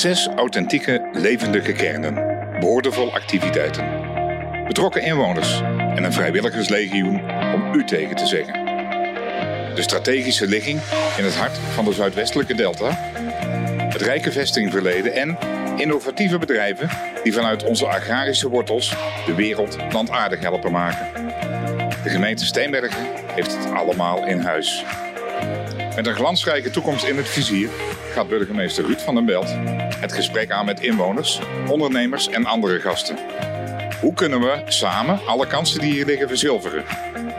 Zes authentieke, levendige kernen, boordevol activiteiten. Betrokken inwoners en een vrijwilligerslegioen om u tegen te zeggen. De strategische ligging in het hart van de Zuidwestelijke Delta. Het rijke vestingverleden en innovatieve bedrijven die vanuit onze agrarische wortels de wereld plantaardig helpen maken. De gemeente Steenbergen heeft het allemaal in huis. Met een glansrijke toekomst in het vizier gaat burgemeester Ruud van den Belt het gesprek aan met inwoners, ondernemers en andere gasten. Hoe kunnen we samen alle kansen die hier liggen verzilveren?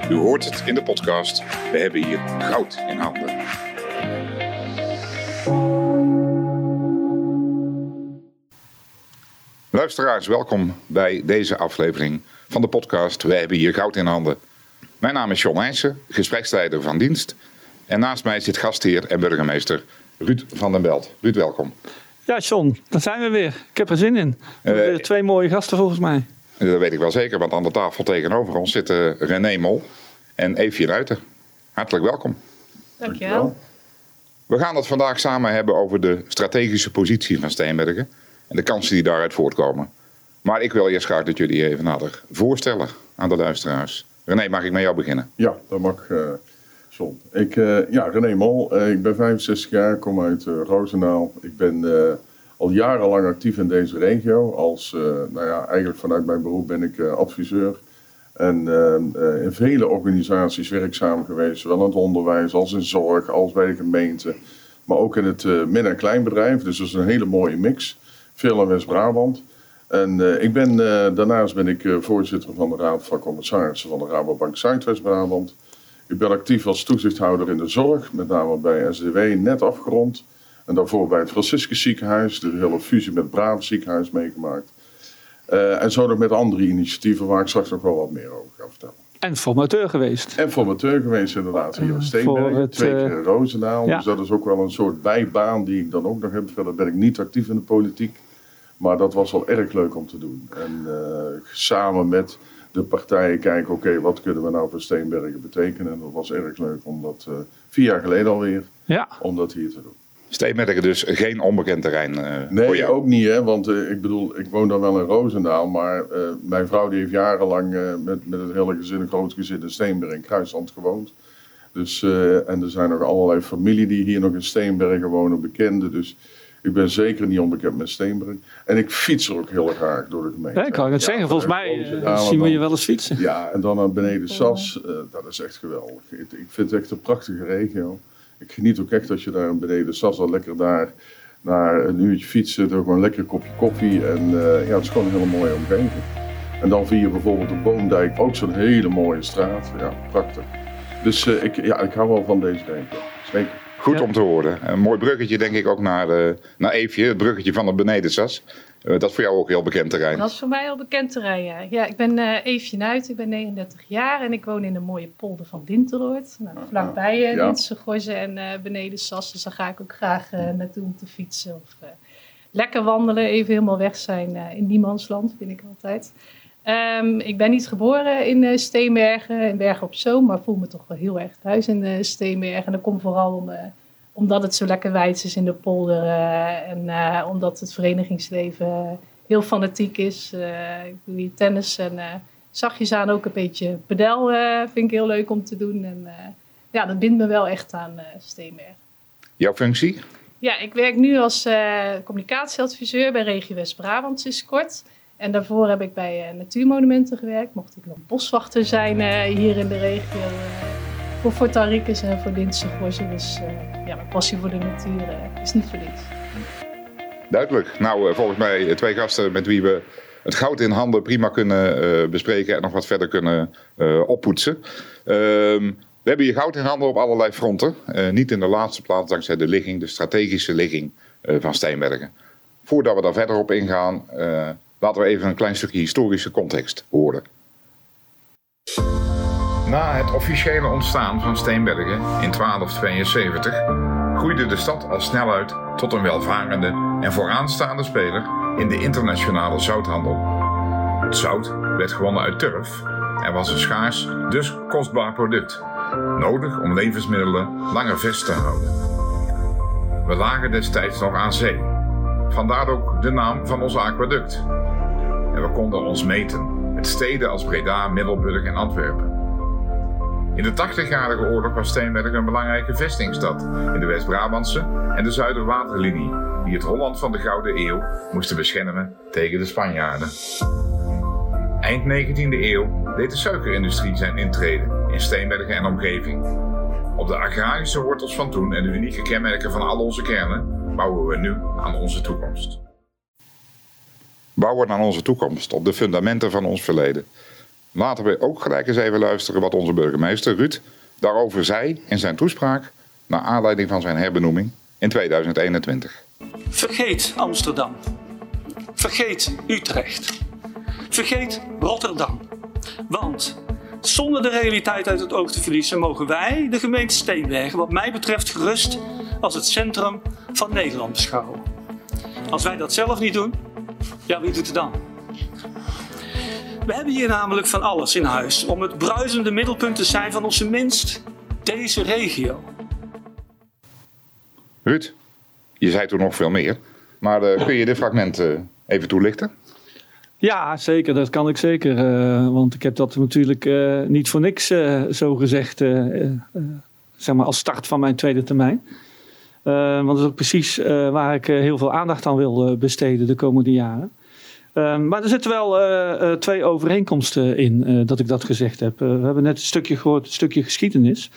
U hoort het in de podcast. We hebben hier goud in handen. Luisteraars, welkom bij deze aflevering van de podcast. We hebben hier goud in handen. Mijn naam is John Heijsen, gespreksleider van dienst. En naast mij zit gastheer en burgemeester Ruud van den Belt. Ruud, welkom. Ja, John, daar zijn we weer. Ik heb er zin in. We hebben Eh, weer twee mooie gasten volgens mij. Dat weet ik wel zeker, want aan de tafel tegenover ons zitten René Mol en Eefje Ruiter. Hartelijk welkom. Dankjewel. We gaan het vandaag samen hebben over de strategische positie van Steenbergen en de kansen die daaruit voortkomen. Maar ik wil eerst graag dat jullie even nader voorstellen aan de luisteraars. René, mag ik met jou beginnen? Ja, dat mag, eh Ik, eh, ja, René Mol. eh, ik ben 65 jaar, kom uit eh Roosendaal. Ik ben al jarenlang actief in deze regio. Als, nou ja, eigenlijk vanuit mijn beroep ben ik adviseur. En in vele organisaties werkzaam geweest. Zowel in het onderwijs als in zorg, als bij de gemeente. Maar ook in het min- en kleinbedrijf. Dus dat is een hele mooie mix. Veel in West-Brabant. En ik ben, daarnaast ben ik voorzitter van de Raad van Commissarissen van de Rabobank Zuidwest-Brabant. Ik ben actief als toezichthouder in de zorg, met name bij SDW, net afgerond. En daarvoor bij het Franciscus ziekenhuis, de hele fusie met Brabant ziekenhuis meegemaakt. Eh, en zo nog met andere initiatieven waar ik straks nog wel wat meer over ga vertellen. En formateur geweest. En formateur geweest inderdaad hier in voor Steenbergen, het, twee eh, keer in Roosendaal. ja. Dus dat is ook wel een soort bijbaan die ik dan ook nog heb. Verder ben ik niet actief in de politiek. Maar dat was wel erg leuk om te doen. En eh, samen met de partijen kijken, oké, wat kunnen we nou voor Steenbergen betekenen? En dat was erg leuk om dat eh, vier jaar geleden alweer, Ja, om dat hier te doen. Steenbergen dus geen onbekend terrein eh, voor Nee, jou. ook niet, hè, want eh, ik bedoel, ik woon dan wel in Roosendaal, maar eh, mijn vrouw die heeft jarenlang eh, met, met het hele gezin, een groot gezin in Steenbergen in Kruisland gewoond. Dus, eh, en er zijn nog allerlei familie die hier nog in Steenbergen wonen, bekenden. Dus ik ben zeker niet onbekend met Steenbergen. En ik fiets er ook heel graag door de gemeente. ja ik kan het Ja, zeggen. Volgens vanuit mij eh, zien we je wel eens fietsen. ja, en dan naar beneden Sas, eh, dat is echt geweldig. Ik, ik vind het echt een prachtige regio. Ik geniet ook echt als je daar beneden Sas al lekker daar naar een uurtje fietsen, door gewoon een lekker kopje koffie. En eh, ja, het is gewoon een hele mooie omgeving. En dan via bijvoorbeeld de Boomdijk, ook zo'n hele mooie straat. Ja, prachtig. Dus eh, ik, ja, ik hou wel van deze regio. Zeker. Goed Ja. om te horen. Een mooi bruggetje denk ik ook naar, eh naar Eefje, het bruggetje van het Benedensas. Eh dat is voor jou ook heel bekend terrein. Dat is voor mij al bekend terrein, ja. ja ik ben eh Eefje Nuit, ik ben 39 jaar en ik woon in een mooie polder van Dinteloord. Nou, vlakbij uh, Ja. En eh, beneden Sas, dus daar ga ik ook graag eh, naartoe om te fietsen. Of lekker wandelen, even helemaal weg zijn in niemandsland, vind ik altijd. Ehm, ik ben niet geboren in eh, Steenbergen, in Bergen op Zoom, maar voel me toch wel heel erg thuis in eh, Steenbergen. En dat komt vooral om, eh, omdat het zo lekker wijd is in de polder en omdat het verenigingsleven heel fanatiek is. Ik doe hier tennis en zachtjes aan ook een beetje pedel vind ik heel leuk om te doen. En ja, dat bindt me wel echt aan Steenbergen. Jouw functie? Ja, ik werk nu als communicatieadviseur bij Regio West-Brabant sinds kort. En daarvoor heb ik bij eh, Natuurmonumenten gewerkt. Mocht ik nog boswachter zijn eh, hier in de regio. eh, voor Fortan Ricus en voor Dinse Gorze. Dus ja, mijn passie voor de natuur is niet voor niets. Duidelijk. Nou, volgens mij twee gasten met wie we het goud in handen prima kunnen bespreken en nog wat verder kunnen oppoetsen. Ehm, we hebben hier goud in handen op allerlei fronten. Niet in de laatste plaats dankzij de ligging, de strategische ligging van Steenbergen. Voordat we daar verder op ingaan, laten we even een klein stukje historische context horen. Na het officiële ontstaan van Steenbergen in 1272 groeide de stad al snel uit tot een welvarende en vooraanstaande speler in de internationale zouthandel. Het zout werd gewonnen uit turf en was een schaars, dus kostbaar product, nodig om levensmiddelen langer vers te houden. We lagen destijds nog aan zee. Vandaar ook de naam van ons aquaduct. En we konden ons meten met steden als Breda, Middelburg en Antwerpen. In de 80-jarige oorlog was Steenberg een belangrijke vestingstad in de West-Brabantse en de Zuiderwaterlinie, die het Holland van de Gouden Eeuw moesten beschermen tegen de Spanjaarden. Eind 19e eeuw deed de suikerindustrie zijn intrede in Steenbergen en omgeving. Op de agrarische wortels van toen en de unieke kenmerken van al onze kernen bouwen we nu aan onze toekomst. Bouwen aan onze toekomst op de fundamenten van ons verleden. Laten we ook gelijk eens even luisteren wat onze burgemeester Ruud daarover zei in zijn toespraak naar aanleiding van zijn herbenoeming in 2021. Vergeet Amsterdam. Vergeet Utrecht. Vergeet Rotterdam. Want zonder de realiteit uit het oog te verliezen mogen wij de gemeente Steenbergen wat mij betreft gerust als het centrum van Nederland beschouwen. Als wij dat zelf niet doen, ja wie doet het dan? We hebben hier namelijk van alles in huis om het bruisende middelpunt te zijn van onze minst deze regio. Ruud, je zei toen nog veel meer, maar uh, kun je dit fragment uh, even toelichten? Ja, zeker. Dat kan ik zeker. Uh, want ik heb dat natuurlijk niet voor niks zo gezegd, zeg maar als start van mijn tweede termijn. want dat is ook precies waar ik heel veel aandacht aan wil besteden de komende jaren. Um, maar er zitten wel twee overeenkomsten in dat ik dat gezegd heb. we hebben net een stukje gehoord, een stukje geschiedenis.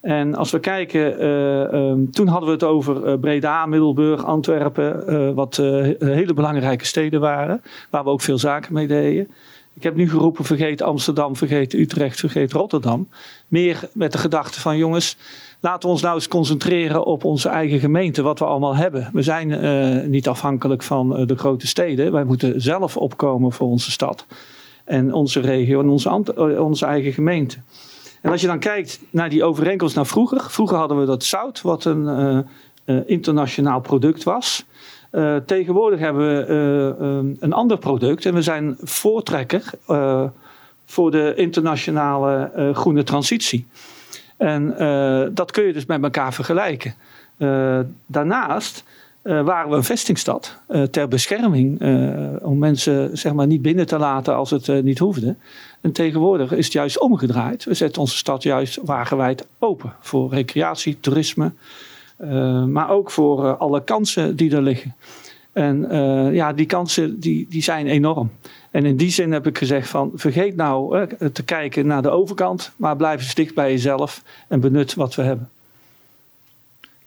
En als we kijken, um, toen hadden we het over Breda, Middelburg, Antwerpen, wat hele belangrijke steden waren, waar we ook veel zaken mee deden. Ik heb nu geroepen, vergeet Amsterdam, vergeet Utrecht, vergeet Rotterdam. Meer met de gedachte van jongens, laten we ons nou eens concentreren op onze eigen gemeente, wat we allemaal hebben. We zijn uh, niet afhankelijk van uh, de grote steden. Wij moeten zelf opkomen voor onze stad en onze regio en onze, uh, onze eigen gemeente. En als je dan kijkt naar die overeenkomst naar vroeger. Vroeger hadden we dat zout, wat een internationaal product was. Uh, tegenwoordig hebben we um, een ander product en we zijn voortrekker voor de internationale groene transitie. En dat kun je dus met elkaar vergelijken. daarnaast waren we een vestingstad ter bescherming om mensen zeg maar, niet binnen te laten als het niet hoefde. En tegenwoordig is het juist omgedraaid. We zetten onze stad juist wagenwijd open voor recreatie, toerisme. Uh, maar ook voor uh, alle kansen die er liggen. En uh, ja, die kansen die, die zijn enorm. En in die zin heb ik gezegd van vergeet nou te kijken naar de overkant, maar blijf eens dicht bij jezelf en benut wat we hebben.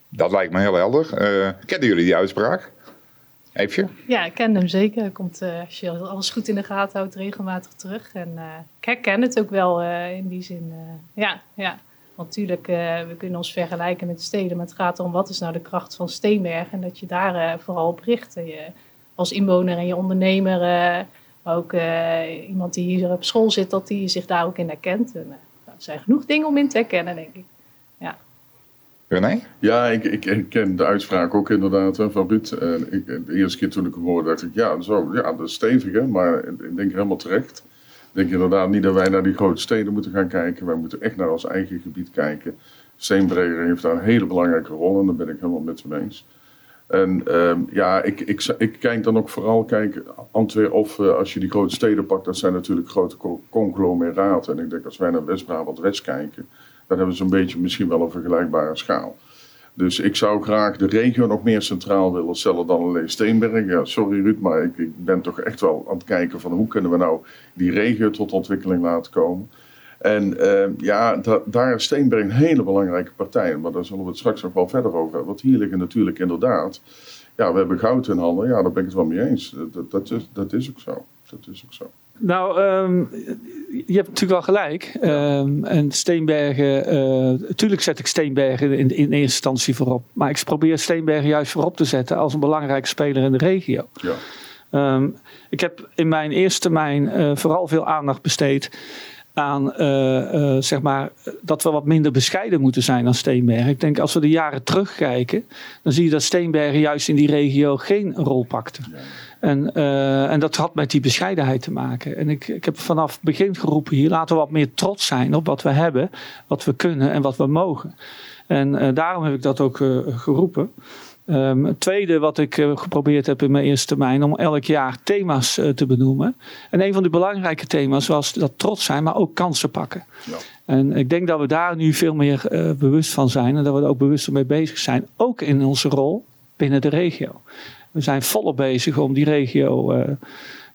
Dat lijkt me heel helder. kennen jullie die uitspraak? Ja, ik ken hem zeker. Komt, als je alles goed in de gaten houdt, regelmatig terug. En ik herken het ook wel in die zin. ja, ja. Want natuurlijk, uh, we kunnen ons vergelijken met de steden, maar het gaat erom wat is nou de kracht van Steenberg en dat je daar uh, vooral op richt. Als inwoner en je ondernemer, uh, maar ook iemand die hier op school zit, dat die zich daar ook in herkent. En, nou, er zijn genoeg dingen om in te herkennen, denk ik. Ja. Ik, ik, ik, ken de uitspraak ook inderdaad van Ruud. Ik, de eerste keer toen ik hem hoorde, dacht ik, ja, zo, ja dat is stevig, hè, maar ik denk helemaal terecht denk inderdaad niet dat wij naar die grote steden moeten gaan kijken. Wij moeten echt naar ons eigen gebied kijken. Steenbreger heeft daar een hele belangrijke rol en daar ben ik helemaal met hem eens. En um, ja, ik, ik, ik, kijk dan ook vooral, kijk, Antwerpen of uh, als je die grote steden pakt, dat zijn natuurlijk grote conglomeraten. En ik denk als wij naar West-Brabant West kijken, dan hebben we zo'n beetje misschien wel een vergelijkbare schaal. Dus ik zou graag de regio nog meer centraal willen stellen dan alleen Steenberg. Ja, sorry Ruud, maar ik, ik, ben toch echt wel aan het kijken van hoe kunnen we nou die regio tot ontwikkeling laten komen. En uh, ja, da daar is Steenberg een hele belangrijke partij. Maar daar zullen we het straks nog wel verder over hebben. Want hier liggen natuurlijk inderdaad, ja, we hebben goud in handen. Ja, daar ben ik het wel mee eens. Dat, dat is ook zo. Dat is ook zo. Nou, um, je hebt natuurlijk wel gelijk. Um, en Steenbergen, natuurlijk uh, zet ik Steenbergen in, in eerste instantie voorop. Maar ik probeer Steenbergen juist voorop te zetten als een belangrijke speler in de regio. Ja. Um, ik heb in mijn eerste termijn uh, vooral veel aandacht besteed aan uh, zeg maar, dat we wat minder bescheiden moeten zijn dan Steenbergen. Ik denk als we de jaren terugkijken, dan zie je dat Steenbergen juist in die regio geen rol pakte. Ja. En, uh, en dat had met die bescheidenheid te maken. En ik, ik heb vanaf het begin geroepen hier, laten we wat meer trots zijn op wat we hebben, wat we kunnen en wat we mogen. En uh, daarom heb ik dat ook uh, geroepen. Um, het tweede wat ik uh, geprobeerd heb in mijn eerste termijn, om elk jaar thema's uh, te benoemen. En een van de belangrijke thema's was dat trots zijn, maar ook kansen pakken. Ja. En ik denk dat we daar nu veel meer uh, bewust van zijn en dat we er ook bewust mee bezig zijn, ook in onze rol binnen de regio. We zijn volop bezig om die regio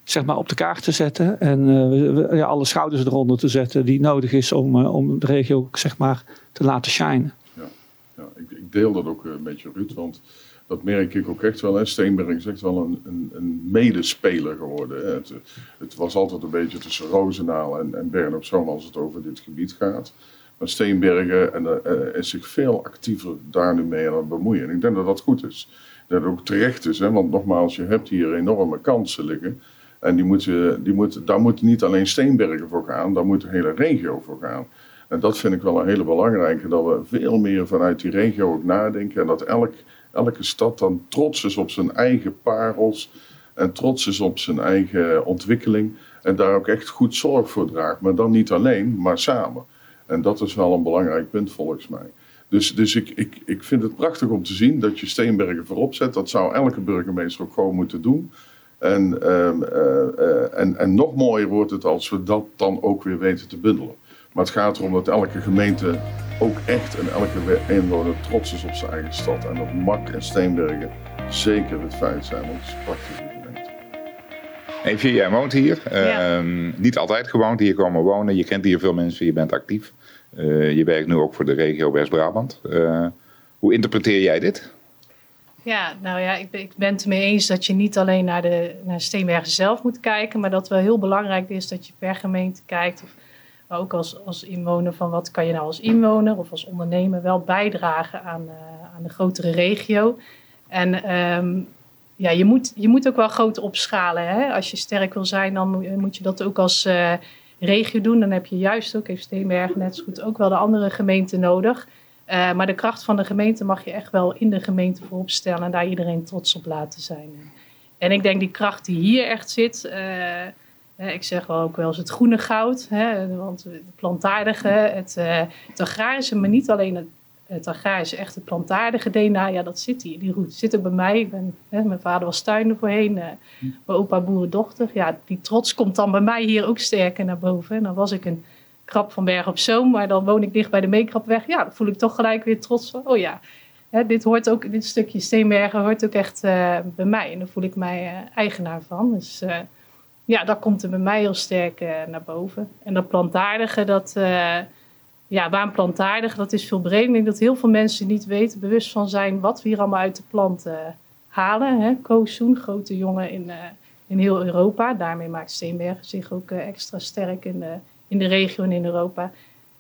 zeg maar op de kaart te zetten en we, ja, alle schouders eronder te zetten die nodig is om, om de regio zeg maar, te laten shinen. Ja, ja ik, ik deel dat ook een beetje, Ruud, want dat merk ik ook echt wel. Hè. Steenberg is echt wel een, een, een medespeler geworden. Het, het, was altijd een beetje tussen Roosendaal en, en Bern op Zoom als het over dit gebied gaat. Maar Steenbergen en, is zich veel actiever daar nu mee aan het bemoeien. En ik denk dat dat goed is. Dat ook terecht is. Hè? Want nogmaals, je hebt hier enorme kansen liggen. En die moeten, die moeten, daar moet niet alleen Steenbergen voor gaan, daar moet de hele regio voor gaan. En dat vind ik wel een hele belangrijke, dat we veel meer vanuit die regio ook nadenken. En dat elk elke stad dan trots is op zijn eigen parels en trots is op zijn eigen ontwikkeling en daar ook echt goed zorg voor draagt. Maar dan niet alleen, maar samen. En dat is wel een belangrijk punt volgens mij. Dus, dus ik, ik, ik vind het prachtig om te zien dat je Steenbergen voorop zet. Dat zou elke burgemeester ook gewoon moeten doen. En, ehm, eh, eh, en, en nog mooier wordt het als we dat dan ook weer weten te bundelen. Maar het gaat erom dat elke gemeente ook echt en elke inwoner trots is op zijn eigen stad. En dat Mak en Steenbergen zeker het feit zijn, want het is een prachtige gemeente. Even, jij woont hier. Ehm, niet altijd gewoond, hier komen wonen. Je kent hier veel mensen, je bent actief. Uh, je werkt nu ook voor de regio West-Brabant. Uh, hoe interpreteer jij dit? Ja, nou ja, ik ik ben het ermee eens dat je niet alleen naar, de, naar Steenbergen zelf moet kijken, maar dat wel heel belangrijk is dat je per gemeente kijkt. Of, maar ook als, als inwoner van wat kan je nou als inwoner of als ondernemer wel bijdragen aan, uh, aan de grotere regio. En um, ja, je moet, je moet ook wel groot opschalen. Hè? Als je sterk wil zijn, dan moet je dat ook als regio doen. Dan heb je juist ook, heeft Steenberg net zo goed, ook wel de andere gemeenten nodig. Uh, maar de kracht van de gemeente mag je echt wel in de gemeente voorop stellen en daar iedereen trots op laten zijn. En ik denk die kracht die hier echt zit, ik zeg wel ook wel eens het groene goud, hè, want het plantaardige, het, het agrarische, maar niet alleen het, het agrarische, echt het plantaardige DNA, ja, dat zit hier. Die route zit ook bij mij. Ik ben, hè, mijn vader was tuinder voorheen, uh, mijn opa boerendochter. Ja, die trots komt dan bij mij hier ook sterker naar boven. En dan was ik een krap van Berg op Zoom, maar dan woon ik dicht bij de Meekrapweg. Ja, dan voel ik toch gelijk weer trots van, oh ja, hè, dit hoort ook, dit stukje Steenbergen hoort ook echt uh, bij mij. En daar voel ik mij eigenaar van. Dus ja, dat komt er bij mij heel sterk naar boven. En dat plantaardige, dat, ja, waarom plantaardig? Dat is veel breder. Ik denk dat heel veel mensen niet weten, bewust van zijn wat we hier allemaal uit de planten halen. Hè? Grote jongen in, uh, in heel Europa. Daarmee maakt Steenbergen zich ook extra sterk in de, in de regio en in Europa.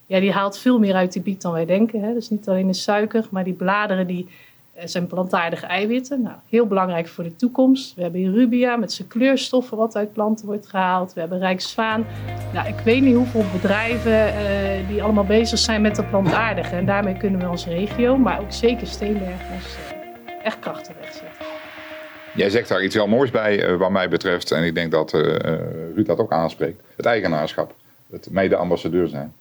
Ja, die haalt veel meer uit die biet dan wij denken. Hè? Dus niet alleen de suiker, maar die bladeren die zijn plantaardige eiwitten. Nou, heel belangrijk voor de toekomst. We hebben rubia met zijn kleurstoffen wat uit planten wordt gehaald. We hebben rijkszwaan. Nou, ik weet niet hoeveel bedrijven uh, die allemaal bezig zijn met de plantaardige. En daarmee kunnen we onze regio, maar ook zeker Steenbergers, uh, echt krachtig wegzetten. Jij zegt daar iets heel moois bij wat mij betreft. En ik denk dat Ruud dat ook aanspreekt. Het eigenaarschap. Het mede-ambassadeur zijn.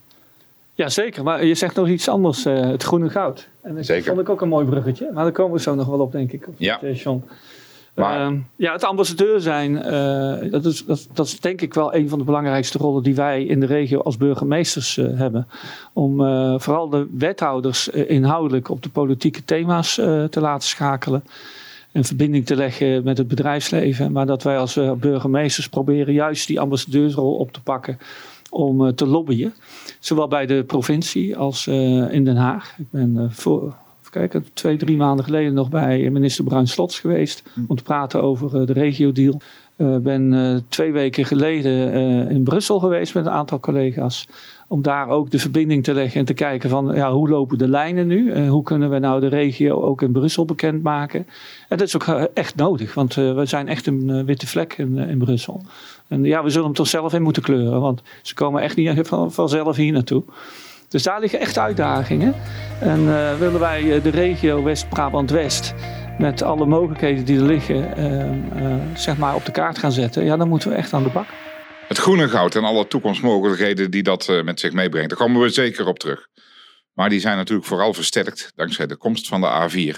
Ja, zeker. Maar je zegt nog iets anders, uh, het groene goud. En dat zeker. vond ik ook een mooi bruggetje. Maar daar komen we zo nog wel op, denk ik. Ja. John. Maar... Uh, ja, het ambassadeur zijn, uh, dat, is, dat, dat, is denk ik wel een van de belangrijkste rollen die wij in de regio als burgemeesters uh, hebben. Om vooral de wethouders inhoudelijk op de politieke thema's te laten schakelen. En verbinding te leggen met het bedrijfsleven. Maar dat wij als burgemeesters proberen juist die ambassadeursrol op te pakken om te lobbyen. Zowel bij de provincie als uh, in Den Haag. Ik ben uh, voor, kijken, twee, drie maanden geleden nog bij minister Bruin Slots geweest. Hm. Om te praten over uh, de regio-deal. Ik ben twee weken geleden in Brussel geweest met een aantal collega's. Om daar ook de verbinding te leggen en te kijken van ja, hoe lopen de lijnen nu? hoe kunnen we nou de regio ook in Brussel bekendmaken? En dat is ook echt nodig, want we zijn echt een witte vlek in, in Brussel. En ja, we zullen hem toch zelf in moeten kleuren, want ze komen echt niet van, vanzelf hier naartoe. Dus daar liggen echt uitdagingen. En uh, willen wij eh, de regio West-Brabant-West met alle mogelijkheden die er liggen, uh, zeg maar op de kaart gaan zetten, ja, dan moeten we echt aan de bak. Het groene goud en alle toekomstmogelijkheden die dat met zich meebrengt, daar komen we zeker op terug. Maar die zijn natuurlijk vooral versterkt dankzij de komst van de A4.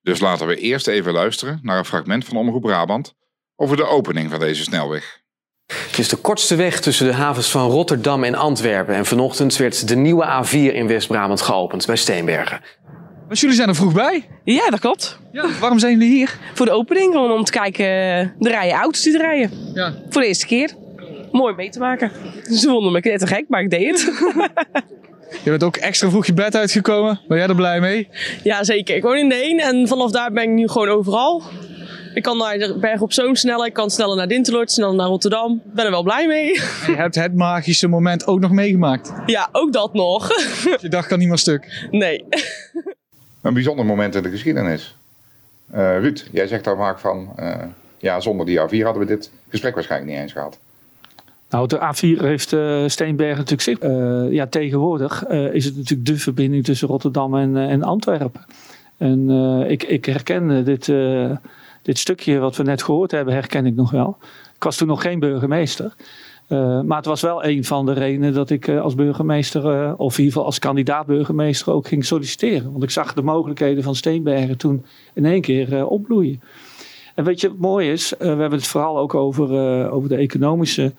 Dus laten we eerst even luisteren naar een fragment van Omroep Brabant over de opening van deze snelweg. Het is de kortste weg tussen de havens van Rotterdam en Antwerpen. En vanochtend werd de nieuwe A4 in West-Brabant geopend bij Steenbergen. Maar jullie zijn er vroeg bij. Ja, dat klopt. Ja, waarom zijn jullie hier? Voor de opening, gewoon om te kijken, eh, de rijen auto's die er rijden. Ja. Voor de eerste keer. Mooi mee te maken. Ze vonden me net te gek, maar ik deed het. Je bent ook extra vroeg je bed uitgekomen. Ben jij er blij mee? ja, zeker. Ik woon in de heen en vanaf daar ben ik nu gewoon overal. Ik kan naar de Berg op Zoom sneller, ik kan sneller naar Dinteloord, sneller naar Rotterdam. Ik ben er wel blij mee. Je hebt het magische moment ook nog meegemaakt. Ja, ook dat nog. Je dag kan niet meer stuk. Nee. Een bijzonder moment in de geschiedenis. Eh, Ruud, jij zegt daar vaak van, eh, ja, zonder die A4 hadden we dit gesprek waarschijnlijk niet eens gehad. Nou, de A4 heeft uh, Steenbergen natuurlijk zich. Uh, ja, tegenwoordig uh, is het natuurlijk de verbinding tussen Rotterdam en, en Antwerpen. En ik, ik herken dit, dit stukje wat we net gehoord hebben, herken ik nog wel. Ik was toen nog geen burgemeester. maar het was wel een van de redenen dat ik als burgemeester, of in ieder geval als kandidaat burgemeester, ook ging solliciteren. Want ik zag de mogelijkheden van Steenbergen toen in één keer opbloeien. En weet je wat mooi is? we hebben het vooral ook over, over de economische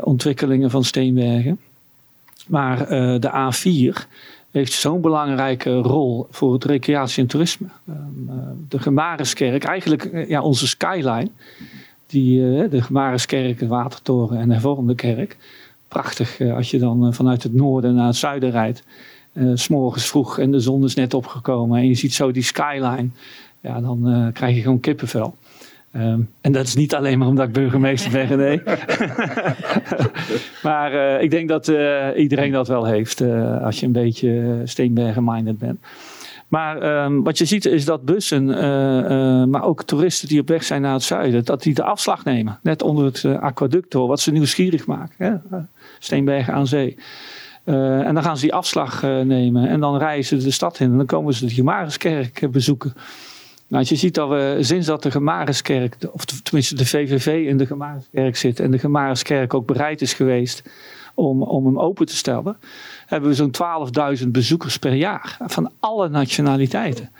ontwikkelingen van Steenbergen. Maar de A4 heeft zo'n belangrijke rol voor het recreatie en toerisme. Uh, de Gemariskerk, eigenlijk ja, onze skyline. Die, de Gemariskerk, de Watertoren en de hervormde kerk. Prachtig als je dan vanuit het noorden naar het zuiden rijdt. S morgens vroeg en de zon is net opgekomen en je ziet zo die skyline. Ja, dan krijg je gewoon kippenvel. Um, en dat is niet alleen maar omdat ik burgemeester ben, nee. maar uh, ik denk dat uh, iedereen dat wel heeft uh, als je een beetje Steenbergen-minded bent. Maar um, wat je ziet is dat bussen, maar ook toeristen die op weg zijn naar het zuiden, dat die de afslag nemen. Net onder het aquaduct door, wat ze nieuwsgierig maken. Hè? Steenbergen aan zee. en dan gaan ze die afslag nemen en dan reizen ze de stad in en dan komen ze de Jumariskerk bezoeken. Nou, als je ziet dat we sinds dat de Gemariskerk, of tenminste de VVV in de Gemariskerk zit en de Gemariskerk ook bereid is geweest om, om hem open te stellen, hebben we zo'n 12.000 bezoekers per jaar van alle nationaliteiten.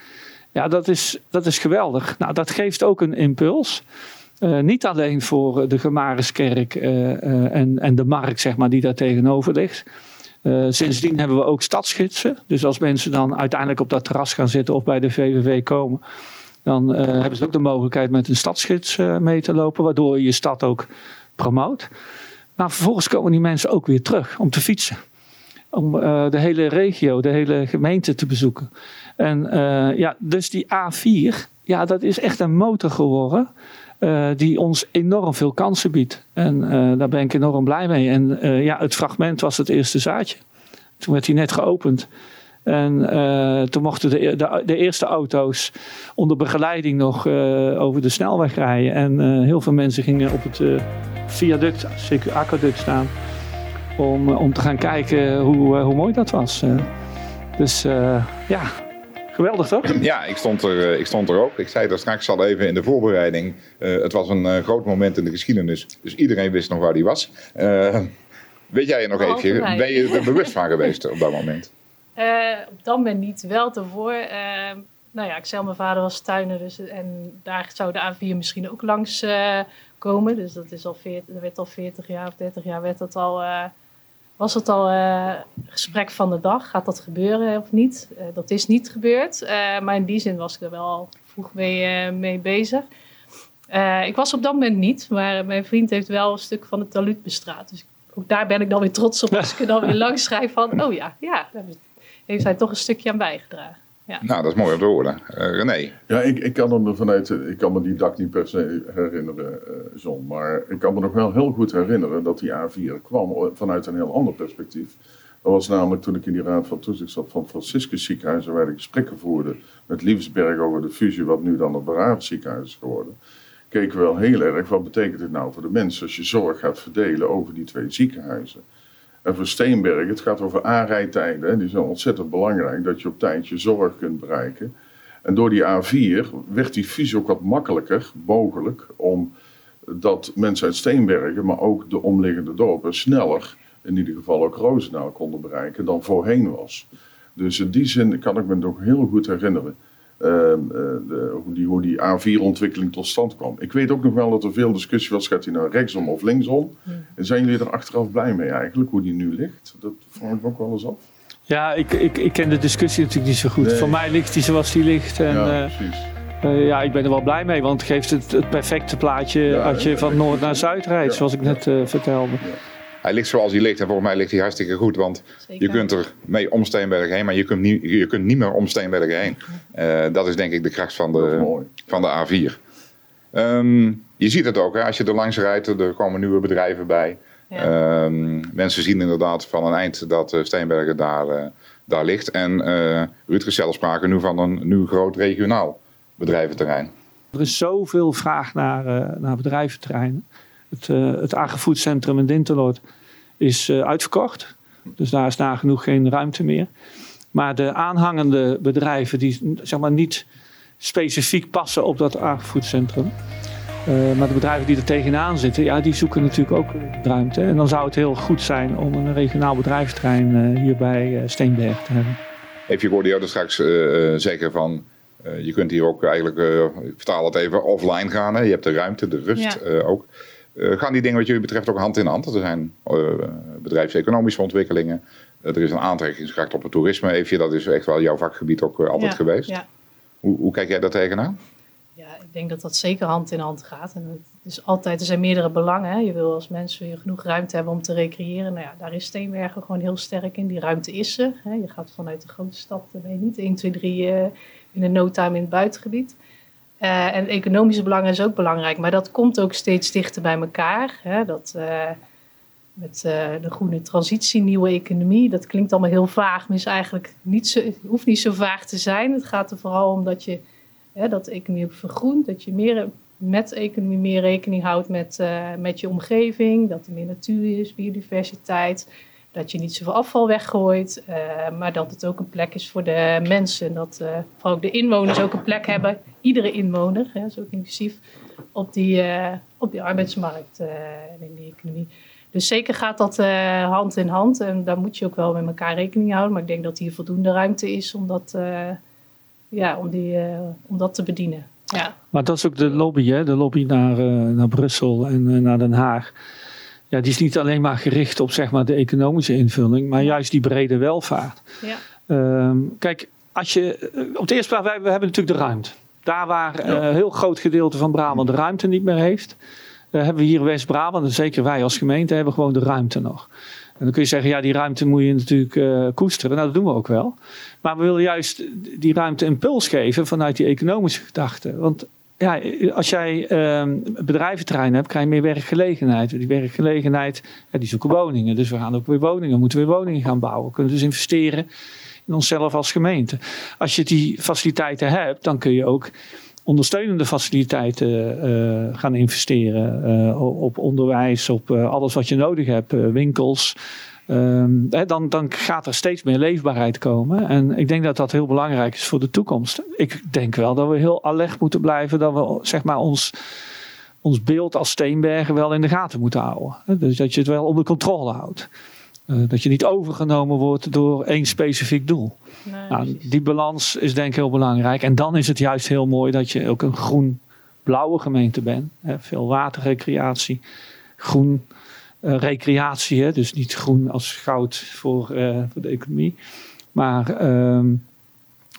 Ja, dat is, dat is geweldig. Nou, dat geeft ook een impuls. Uh, niet alleen voor de Gemariskerk uh, uh, en, en de markt, zeg maar, die daar tegenover ligt. sindsdien hebben we ook stadsgidsen. Dus als mensen dan uiteindelijk op dat terras gaan zitten of bij de VVV komen, dan uh, hebben ze ook de mogelijkheid met een stadsgids uh, mee te lopen, waardoor je je stad ook promoot. Maar vervolgens komen die mensen ook weer terug om te fietsen. Om uh, de hele regio, de hele gemeente te bezoeken. En ja, dus die A4, ja, dat is echt een motor geworden. die ons enorm veel kansen biedt. En daar ben ik enorm blij mee. En ja, het fragment was het eerste zaadje. Toen werd hij net geopend. En uh, toen mochten de, de, de, eerste auto's onder begeleiding nog uh, over de snelweg rijden. En uh, heel veel mensen gingen op het viaduct, zeker aquaduct staan. Om, om te gaan kijken hoe, hoe mooi dat was. dus ja, geweldig toch? Ja, ik stond, er, ik stond er ook. Ik zei daar straks al even in de voorbereiding. het was een groot moment in de geschiedenis. Dus iedereen wist nog waar die was. weet jij er nog even? Ben je er bewust van geweest op dat moment? Uh, op dat moment niet, wel tevoor. Uh, nou ja, ik zei mijn vader was tuiner, dus, en daar zou de A4 misschien ook langs uh, komen. Dus dat, is al 40, dat werd al 40 jaar of 30 jaar werd dat al, was het al gesprek van de dag. Gaat dat gebeuren of niet? dat is niet gebeurd, maar in die zin was ik er wel al vroeg mee, mee bezig. ik was op dat moment niet, maar mijn vriend heeft wel een stuk van het talud bestraat. Dus ook daar ben ik dan weer trots op als ik er dan weer langs schrijf van, oh ja, ja, heeft hij toch een stukje aan bijgedragen. Ja. Nou, dat is mooi om te horen. Uh, René? Ja, ik, ik kan me vanuit, ik kan me die dag niet per se herinneren, uh, John. Maar ik kan me nog wel heel goed herinneren dat die A4 kwam vanuit een heel ander perspectief. Dat was namelijk toen ik in die raad van toezicht zat van Franciscus ziekenhuis, waar ik gesprekken voerde met Liefsberg over de fusie, wat nu dan het Baraar ziekenhuis is geworden. Keken we wel heel erg, wat betekent dit nou voor de mensen als je zorg gaat verdelen over die twee ziekenhuizen. En voor Steenberg, het gaat over aanrijdtijden. Die zijn ontzettend belangrijk, dat je op tijd je zorg kunt bereiken. En door die A4 werd die fusie ook wat makkelijker mogelijk. Omdat mensen uit Steenbergen, maar ook de omliggende dorpen, sneller, in ieder geval ook Roosendaal, konden bereiken dan voorheen was. Dus in die zin kan ik me nog heel goed herinneren. Ehm, eh, de, hoe, die, hoe die A4-ontwikkeling tot stand kwam. Ik weet ook nog wel dat er veel discussie was, gaat hij nou rechtsom of linksom? En zijn jullie er achteraf blij mee eigenlijk, hoe die nu ligt? Dat vraag ik me ook wel eens af. Ja, ik, ik, ik ken de discussie natuurlijk niet zo goed. Nee. Voor mij ligt die zoals die ligt. En, ja, eh, precies. eh, ja, ik ben er wel blij mee, want het geeft het, het perfecte plaatje Ja, als je van noord naar zuid rijdt, Ja, zoals ik ja. net eh, vertelde. Hij ligt zoals hij ligt en volgens mij ligt hij hartstikke goed. Want Zeker. je kunt er mee om Steenbergen heen, maar je kunt niet, je kunt niet meer om Steenbergen heen. Eh, dat is denk ik de kracht van de, van de A4. Ehm, je ziet het ook, hè, als je er langs rijdt, er komen nieuwe bedrijven bij. Ja. Ehm, mensen zien inderdaad van een eind dat eh, Steenbergen daar, eh, daar ligt. En eh Rutger zelf spraken nu van een nieuw groot regionaal bedrijventerrein. Er is zoveel vraag naar, naar bedrijventerreinen. Het, eh het in Dinteloord is eh, uitverkocht. Dus daar is nagenoeg geen ruimte meer. Maar de aanhangende bedrijven die zeg maar, niet specifiek passen op dat agrifoodcentrum. eh, maar de bedrijven die er tegenaan zitten, ja, die zoeken natuurlijk ook ruimte. En dan zou het heel goed zijn om een regionaal bedrijventerrein eh, hier bij eh, Steenberg te hebben. Even, ik hoorde jou er straks zeggen van... eh, je kunt hier ook eigenlijk, eh, ik vertaal het even, offline gaan. Hè? Je hebt de ruimte, de rust Ja. eh, ook. Eh, gaan die dingen wat jullie betreft ook hand in hand? Er zijn eh, bedrijfseconomische ontwikkelingen. Eh, er is een aantrekkingskracht op het toerisme. Even, dat is echt wel jouw vakgebied ook altijd Ja, geweest. Ja. Hoe, hoe kijk jij daar tegenaan? Ja, ik denk dat dat zeker hand in hand gaat. En het is altijd, er zijn meerdere belangen. Hè. Je wil als mensen weer genoeg ruimte hebben om te recreëren. Nou ja, daar is Steenbergen gewoon heel sterk in. Die ruimte is er. Hè. Je gaat vanuit de grote stad, dan ben je niet 1, 2, 3 eh, in een no time in het buitengebied. Eh, en economische belangen is ook belangrijk. Maar dat komt ook steeds dichter bij elkaar. Hè. Dat, eh, met eh, de groene transitie, nieuwe economie. Dat klinkt allemaal heel vaag, maar eigenlijk niet zo, hoeft niet zo vaag te zijn. Het gaat er vooral om dat je hè, dat de economie ook vergroent. Dat je meer, met economie meer rekening houdt met, met je omgeving. Dat er meer natuur is, biodiversiteit. Dat je niet zoveel afval weggooit. eh, maar dat het ook een plek is voor de mensen. Dat eh, vooral ook de inwoners ook een plek hebben. Iedere inwoner, hè, zo inclusief, op die, eh, op die arbeidsmarkt en in die economie. Dus zeker gaat dat hand in hand. En daar moet je ook wel met elkaar rekening houden. Maar ik denk dat hier voldoende ruimte is om dat, ja, om die, om dat te bedienen. Ja. Maar dat is ook de lobby, hè? de lobby naar, naar Brussel en naar Den Haag. Ja, die is niet alleen maar gericht op zeg maar, de economische invulling, maar juist die brede welvaart. Ja. Ehm, kijk, als je, eh, op de eerste plaats, wij we hebben natuurlijk de ruimte. Daar waar eh, een heel groot gedeelte van Brabant de ruimte niet meer heeft, eh, hebben we hier West-Brabant, en zeker wij als gemeente, hebben gewoon de ruimte nog. En dan kun je zeggen, ja, die ruimte moet je natuurlijk eh, koesteren. Nou, dat doen we ook wel. Maar we willen juist die ruimte een puls geven vanuit die economische gedachte. Want ja, als jij ehm bedrijventerrein hebt, krijg je meer werkgelegenheid. Die werkgelegenheid, ja, die zoeken woningen. Dus we gaan ook weer woningen, moeten weer woningen gaan bouwen. We kunnen dus investeren in onszelf als gemeente. Als je die faciliteiten hebt, dan kun je ook ondersteunende faciliteiten eh, gaan investeren. eh, op onderwijs, op eh, alles wat je nodig hebt, winkels. Ehm, dan, dan gaat er steeds meer leefbaarheid komen. En ik denk dat dat heel belangrijk is voor de toekomst. Ik denk wel dat we heel alert moeten blijven. Dat we zeg maar, ons, ons beeld als Steenbergen wel in de gaten moeten houden. Dus dat je het wel onder controle houdt. Eh, dat je niet overgenomen wordt door één specifiek doel. Nee, Nou, die balans is denk ik heel belangrijk. En dan is het juist heel mooi dat je ook een groen-blauwe gemeente bent. Hè, veel waterrecreatie, groen recreatie. Hè, dus niet groen als goud voor, eh, voor de economie. Maar, ehm,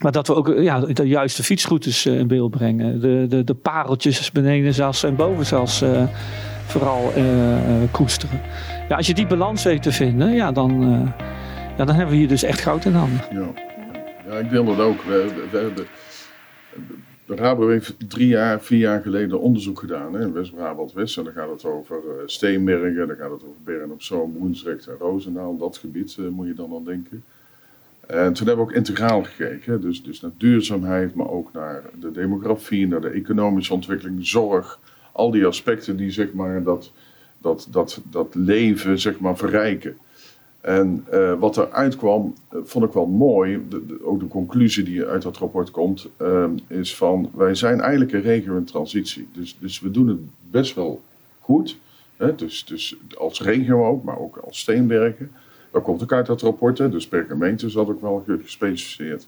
maar dat we ook eh, ja, de juiste fietsroutes eh, in beeld brengen. De, de, de pareltjes beneden zelfs en boven zelfs eh, vooral eh, eh, koesteren. Ja, als je die balans weet te vinden, ja, dan, eh, ja, dan hebben we hier dus echt goud in handen. Ja. ja, ik deel dat ook. We hebben, de Rabo heeft drie jaar, vier jaar geleden onderzoek gedaan hè, in West-Brabant-West. En dan gaat het over eh, Steenbergen, dan gaat het over Bern op Zoom, Woensrecht en Roosendaal. Dat gebied eh, moet je dan aan denken. En toen hebben we ook integraal gekeken. Dus, dus naar duurzaamheid, maar ook naar de demografie, naar de economische ontwikkeling, zorg. Al die aspecten die zeg maar, dat, dat, dat, dat leven zeg maar, verrijken. En eh, wat eruit kwam, eh, vond ik wel mooi. De, ook de conclusie die uit dat rapport komt, ehm, is van wij zijn eigenlijk een regio in transitie. Dus, dus we doen het best wel goed. Hè? Dus, dus als regio ook, maar ook als Steenbergen. Dat komt ook uit dat rapport, dus per gemeente dat ook wel ge- gespecificeerd.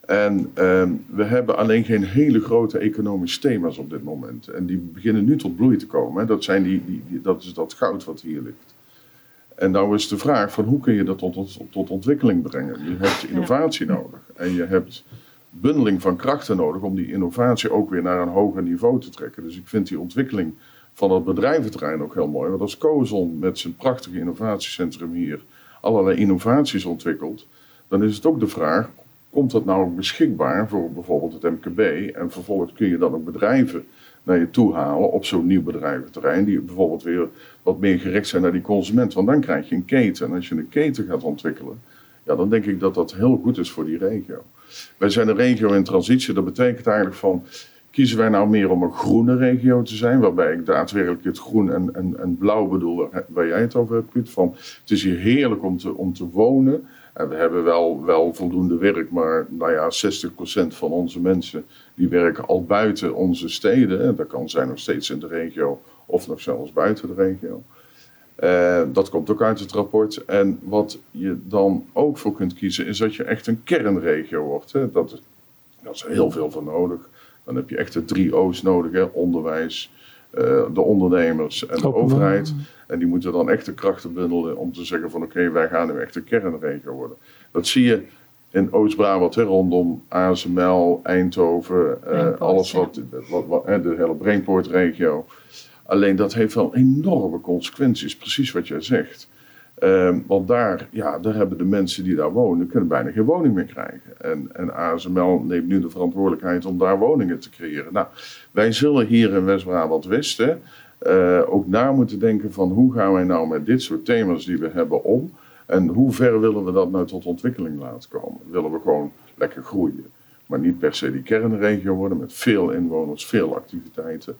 En ehm, we hebben alleen geen hele grote economische thema's op dit moment. En die beginnen nu tot bloei te komen. Hè. Dat, zijn die- dat is dat goud wat hier ligt. En nou is de vraag van hoe kun je dat tot, tot, tot ontwikkeling brengen? Je hebt innovatie nodig. En je hebt bundeling van krachten nodig om die innovatie ook weer naar een hoger niveau te trekken. Dus ik vind die ontwikkeling van het bedrijventerrein ook heel mooi. Want als Cozon met zijn prachtige innovatiecentrum hier allerlei innovaties ontwikkelt, dan is het ook de vraag, komt dat nou beschikbaar voor bijvoorbeeld het MKB? En vervolgens kun je dan ook bedrijven naar je toe halen op zo'n nieuw bedrijventerrein, die bijvoorbeeld weer wat meer gericht zijn naar die consument. Want dan krijg je een keten. En als je een keten gaat ontwikkelen, ja, dan denk ik dat dat heel goed is voor die regio. Wij zijn een regio in transitie. Dat betekent eigenlijk van, kiezen wij nou meer om een groene regio te zijn, waarbij ik daadwerkelijk het groen en, en, en blauw bedoel, waar, waar jij het over hebt, Piet, van het is hier heerlijk om te, om te wonen. We hebben wel, wel voldoende werk, maar nou ja, 60% van onze mensen die werken al buiten onze steden. En dat kan zijn nog steeds in de regio of nog zelfs buiten de regio. Eh, dat komt ook uit het rapport. En wat je dan ook voor kunt kiezen, is dat je echt een kernregio wordt. Hè. Dat, dat is heel veel voor nodig. Dan heb je echt de drie O's nodig: hè. onderwijs, de ondernemers en de overheid. En die moeten dan echt de krachten bundelen om te zeggen: van oké, wij gaan nu echt een kernregio worden. Dat zie je in Oost-Brabant, rondom ASML, Eindhoven, eh, alles ja. wat, wat, de hele Brainport-regio. Alleen dat heeft wel enorme consequenties, precies wat jij zegt. Ehm, want daar, ja, daar hebben de mensen die daar wonen, kunnen bijna geen woning meer krijgen. En, en ASML neemt nu de verantwoordelijkheid om daar woningen te creëren. Nou, wij zullen hier in West-Brabant-Westen eh, ook na moeten denken van hoe gaan wij nou met dit soort thema's die we hebben om? En hoe ver willen we dat nou tot ontwikkeling laten komen? Willen we gewoon lekker groeien, maar niet per se die kernregio worden met veel inwoners, veel activiteiten.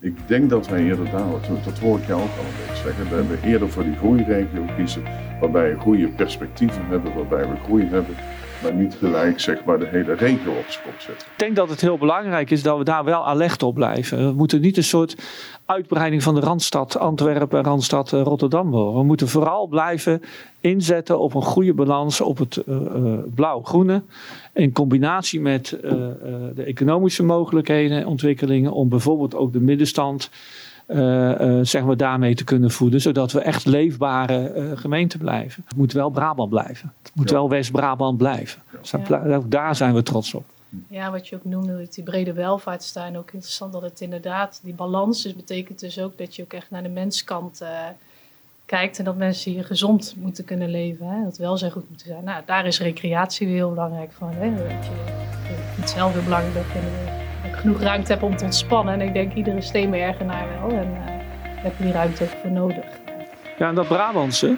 Ik, denk dat wij eerder daar, dat, dat hoor ik jou ook al een beetje zeggen, we eerder voor die groeiregio kiezen, waarbij we goede perspectieven hebben, waarbij we groei hebben, maar niet gelijk zeg maar de hele regio op zijn kop zetten. Ik denk dat het heel belangrijk is dat we daar wel alert op blijven. We moeten niet een soort uitbreiding van de Randstad Antwerpen, Randstad eh, Rotterdam worden. We moeten vooral blijven inzetten op een goede balans op het eh, eh, blauw-groene. In combinatie met de economische mogelijkheden en ontwikkelingen om bijvoorbeeld ook de middenstand zeg maar daarmee te kunnen voeden. Zodat we echt leefbare eh, gemeenten blijven. Het moet wel Brabant blijven. Het moet Ja. wel West-Brabant blijven. Dus daar ook daar zijn we trots op. Ja, wat je ook noemde, die brede welvaart staan. Ook interessant dat het inderdaad die balans is. Betekent dus ook dat je ook echt naar de menskant eh, kijkt. En dat mensen hier gezond moeten kunnen leven. Hè? Dat welzijn goed moeten zijn. Nou, daar is recreatie weer heel belangrijk van. Hè? Dat je, ik vind het zelf heel belangrijk genoeg ruimte heb om te ontspannen. En ik denk iedere steenbergenaar wel. En daar heb je die ruimte voor nodig. Ja, en dat Brabantse.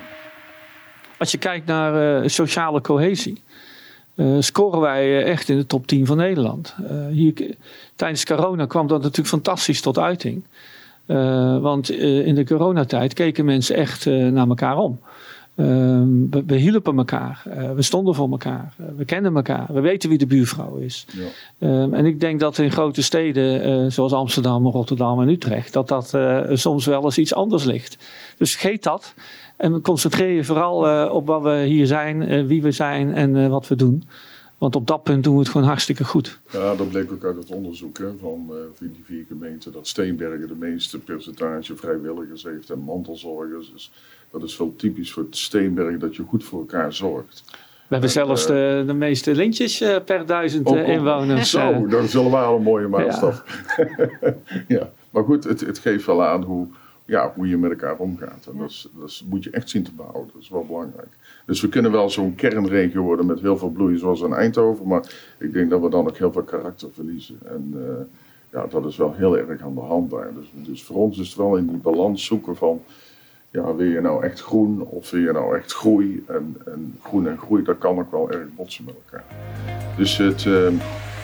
Als je kijkt naar eh, sociale cohesie. eh, scoren wij eh, echt in de top 10 van Nederland. Hier, tijdens corona kwam dat natuurlijk fantastisch tot uiting. Want in de coronatijd keken mensen echt naar elkaar om. Eh, we, we hielpen elkaar. Eh, we stonden voor elkaar. Eh, we kenden elkaar. We weten wie de buurvrouw is. Ja. Ehm, en ik denk dat in grote steden eh, zoals Amsterdam, Rotterdam en Utrecht, dat dat soms wel eens iets anders ligt. Dus vergeet dat en concentreer je vooral op wat we hier zijn, wie we zijn en wat we doen. Want op dat punt doen we het gewoon hartstikke goed. Ja, dat bleek ook uit het onderzoek hè, van van die vier gemeenten. Dat Steenbergen de meeste percentage vrijwilligers heeft en mantelzorgers. Dus dat is wel typisch voor het Steenbergen dat je goed voor elkaar zorgt. We hebben En, zelfs eh, de, de meeste lintjes eh, per duizend Ook eh, inwoners. Zo, dat is wel een mooie maatstaf. Ja. maar goed, het, het geeft wel aan hoe, ja, hoe je met elkaar omgaat. En dat, is, dat is- moet je echt zien te behouden. Dat is wel belangrijk. Dus we kunnen wel zo'n kernregio worden met heel veel bloei zoals in Eindhoven. Maar ik denk dat we dan ook heel veel karakter verliezen. En ja, dat is wel heel erg aan de hand daar. Dus, dus voor ons is het wel in die balans zoeken van... Ja, wil je nou echt groen of wil je nou echt groei? En, en groen en groei, dat kan ook wel erg botsen met elkaar. Dus het, eh,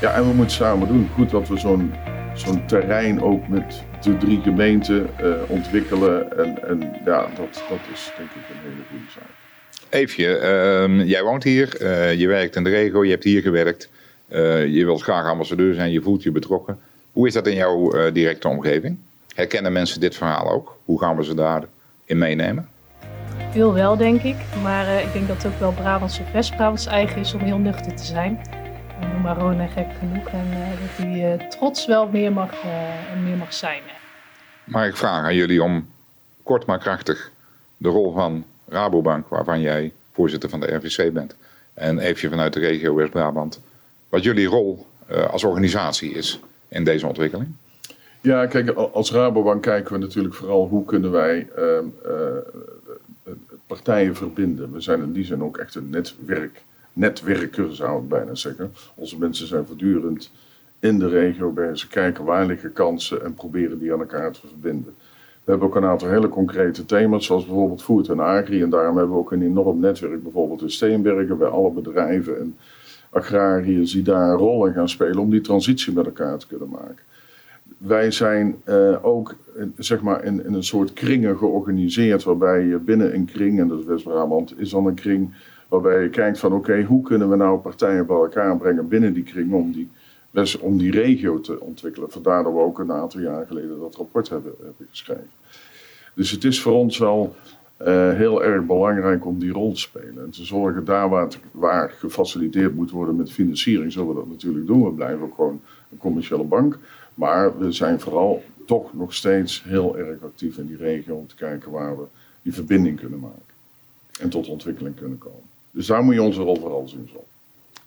ja, en we moeten samen doen. Goed dat we zo'n zo'n terrein ook met de drie gemeenten eh, ontwikkelen. En, en ja, dat, dat is denk ik een hele goede zaak. Eefje, ehm, jij woont hier, eh, je werkt in de regio, je hebt hier gewerkt. Eh, je wilt graag ambassadeur zijn, je voelt je betrokken. Hoe is dat in jouw directe omgeving? Herkennen mensen dit verhaal ook? Hoe gaan we ze daarin meenemen? Veel wel, denk ik. Maar eh, ik denk dat het ook wel Brabants of West-Brabants eigen is om heel nuchter te zijn. noem maar gewoon gek genoeg. En dat die trots wel meer mag, meer mag zijn. Maar ik vraag aan jullie om kort maar krachtig de rol van Rabobank, waarvan jij voorzitter van de RVC bent, en even vanuit de regio West-Brabant, wat jullie rol als organisatie is in deze ontwikkeling? Ja, kijk, als Rabobank kijken we natuurlijk vooral hoe kunnen wij uh, uh, partijen verbinden. We zijn in die zin ook echt een netwerk, netwerker zou ik bijna zeggen. Onze mensen zijn voortdurend in de regio bezig, kijken waar liggen kansen en proberen die aan elkaar te verbinden. We hebben ook een aantal hele concrete thema's, zoals bijvoorbeeld food en agri. En daarom hebben we ook een enorm netwerk, bijvoorbeeld in Steenbergen, bij alle bedrijven en agrariërs die daar een rol in gaan spelen om die transitie met elkaar te kunnen maken wij zijn uh, ook zeg maar in, in, een soort kringen georganiseerd, waarbij je binnen een kring, en dat is West-Brabant, is dan een kring waarbij je kijkt van oké, hoe kunnen we nou partijen bij elkaar brengen binnen die kring om die, om die regio te ontwikkelen. Vandaar dat we ook een aantal jaar geleden dat rapport hebben, geschreven. Dus het is voor ons wel uh, heel erg belangrijk om die rol te spelen. En te zorgen daar waar, waar gefaciliteerd moet worden met financiering, zullen we dat natuurlijk doen. We blijven ook gewoon een commerciële bank. Maar we zijn vooral toch nog steeds heel erg actief in die regio om te kijken waar we die verbinding kunnen maken. En tot ontwikkeling kunnen komen. Dus daar moet je onze rol vooral zien. Zo.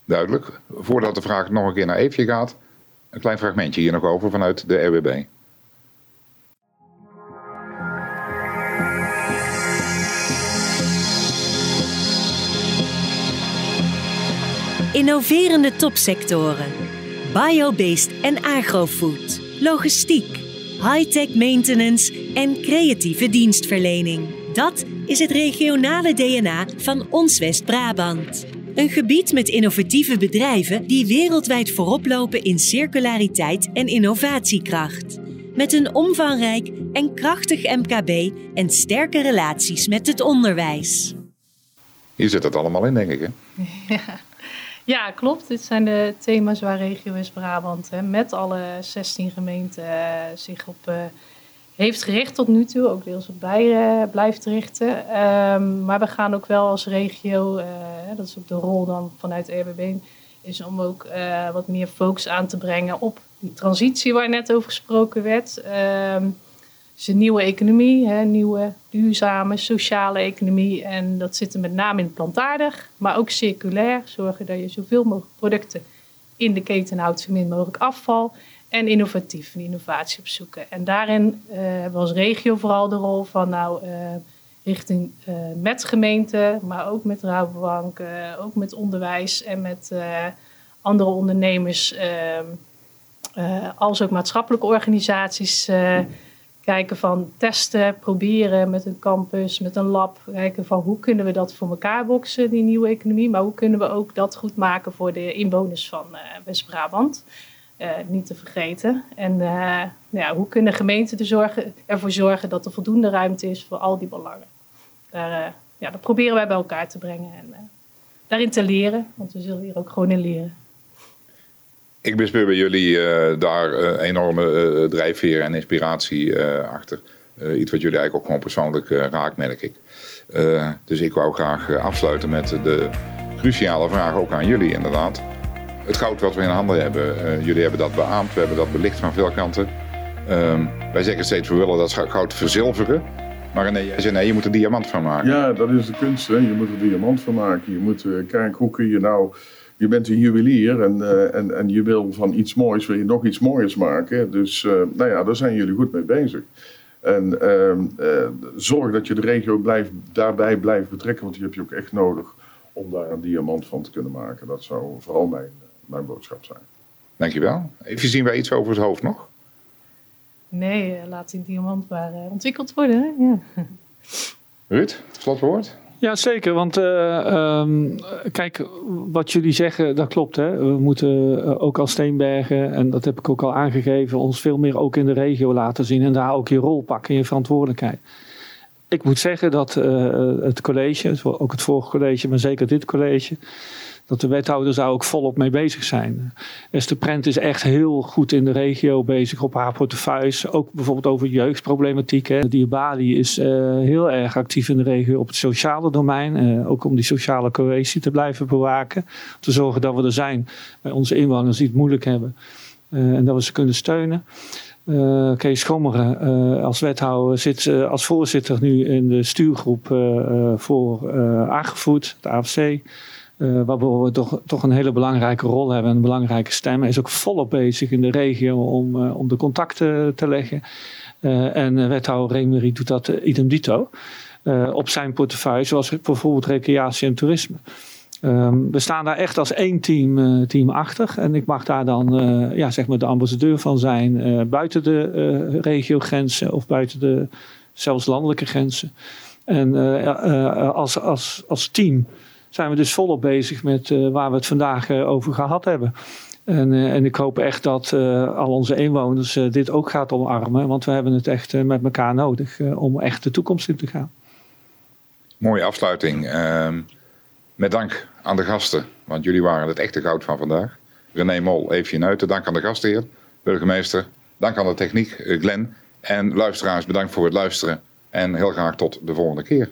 Duidelijk. Voordat de vraag nog een keer naar Eefje gaat, een klein fragmentje hier nog over vanuit de RWB. Innoverende topsectoren biobased en agrofood, logistiek, high-tech maintenance en creatieve dienstverlening. Dat is het regionale DNA van ons West-Brabant. Een gebied met innovatieve bedrijven die wereldwijd voorop lopen in circulariteit en innovatiekracht. Met een omvangrijk en krachtig MKB en sterke relaties met het onderwijs. Hier zit het allemaal in, denk ik. Hè? Ja. Ja, klopt. Dit zijn de thema's waar Regio West-Brabant met alle 16 gemeenten uh, zich op uh, heeft gericht tot nu toe. Ook deels op bij, uh, blijft richten. Um, maar we gaan ook wel als regio, dat is ook de rol dan vanuit RBB, is om ook wat meer focus aan te brengen op die transitie waar net over gesproken werd. Is een nieuwe economie, hè, nieuwe duurzame sociale economie. En dat zit er met name in plantaardig, maar ook circulair. Zorgen dat je zoveel mogelijk producten in de keten houdt, zo min mogelijk afval. En innovatief, en innovatie opzoeken. En daarin uh, hebben we als regio vooral de rol van nou, uh, richting uh, met gemeenten, maar ook met Rabobank, ook met onderwijs en met andere ondernemers, ehm, als ook maatschappelijke organisaties kijken van testen, proberen met een campus, met een lab. Kijken van hoe kunnen we dat voor elkaar boksen, die nieuwe economie. Maar hoe kunnen we ook dat goed maken voor de inwoners van uh, West-Brabant. Uh, niet te vergeten. En uh, nou ja, hoe kunnen gemeenten zorgen, ervoor zorgen dat er voldoende ruimte is voor al die belangen. Daar, ja, dat proberen wij bij elkaar te brengen en daarin te leren. Want we zullen hier ook gewoon in leren. Ik bespeur bij jullie uh, daar uh, enorme uh, drijfveer en inspiratie achter. iets wat jullie eigenlijk ook gewoon persoonlijk raakt, merk ik. dus ik wou graag afsluiten met de cruciale vraag ook aan jullie inderdaad. Het goud wat we in handen hebben, jullie hebben dat beaamd, we hebben dat belicht van veel kanten. Ehm, wij zeggen steeds, we willen dat goud verzilveren. Maar nee, jij zei nee, je moet er diamant van maken. Ja, dat is de kunst. Hè? Je moet er diamant van maken. Je moet kijken, hoe kun je nou je bent een juwelier en, uh, en, en je wil van iets moois wil je nog iets moois maken. Dus uh, nou ja, daar zijn jullie goed mee bezig. En uh, zorg dat je de regio blijft, daarbij blijft betrekken, want die heb je ook echt nodig om daar een diamant van te kunnen maken. Dat zou vooral mijn, mijn boodschap zijn. Dankjewel. Even zien wij iets over het hoofd nog? Nee, laat die diamant maar ontwikkeld worden. Ja. Ruud, slotwoord? Ja, zeker. Want uh, um, kijk, wat jullie zeggen, dat klopt. Hè? We moeten uh, ook als Steenbergen, en dat heb ik ook al aangegeven, ons veel meer ook in de regio laten zien en daar ook je rol pakken, je verantwoordelijkheid. Ik moet zeggen dat uh, het college, ook het vorige college, maar zeker dit college, dat de wethouders daar ook volop mee bezig zijn. Esther Prent is echt heel goed in de regio bezig op haar portefeuilles. Ook bijvoorbeeld over jeugdproblematiek. Hè. Diabali is uh, heel erg actief in de regio op het sociale domein. Uh, ook om die sociale cohesie te blijven bewaken. Te zorgen dat we er zijn bij onze inwoners die het moeilijk hebben. En dat we ze kunnen steunen. Kees Schommeren als wethouder zit als voorzitter nu in de stuurgroep voor aangevoed, het AFC. Waarvoor we toch, toch een hele belangrijke rol hebben, een belangrijke stem. Hij is ook volop bezig in de regio om, om de contacten te leggen. en wethouder Remery doet dat idem dito op zijn portefeuille, zoals bijvoorbeeld recreatie en toerisme. Um, we staan daar echt als één team, uh, team achter. En ik mag daar dan uh, ja, zeg maar de ambassadeur van zijn uh, buiten de regiogrenzen of buiten de zelfs landelijke grenzen. En als, als, als team zijn we dus volop bezig met waar we het vandaag over gehad hebben. En, en ik hoop echt dat al onze inwoners dit ook gaat omarmen. Want we hebben het echt met elkaar nodig om echt de toekomst in te gaan. Mooie afsluiting. Ehm, met dank aan de gasten, want jullie waren het echte goud van vandaag. René Mol, Eefje Nuiten, dank aan de gastheer, burgemeester. Dank aan de techniek, Glenn. En luisteraars, bedankt voor het luisteren. En heel graag tot de volgende keer.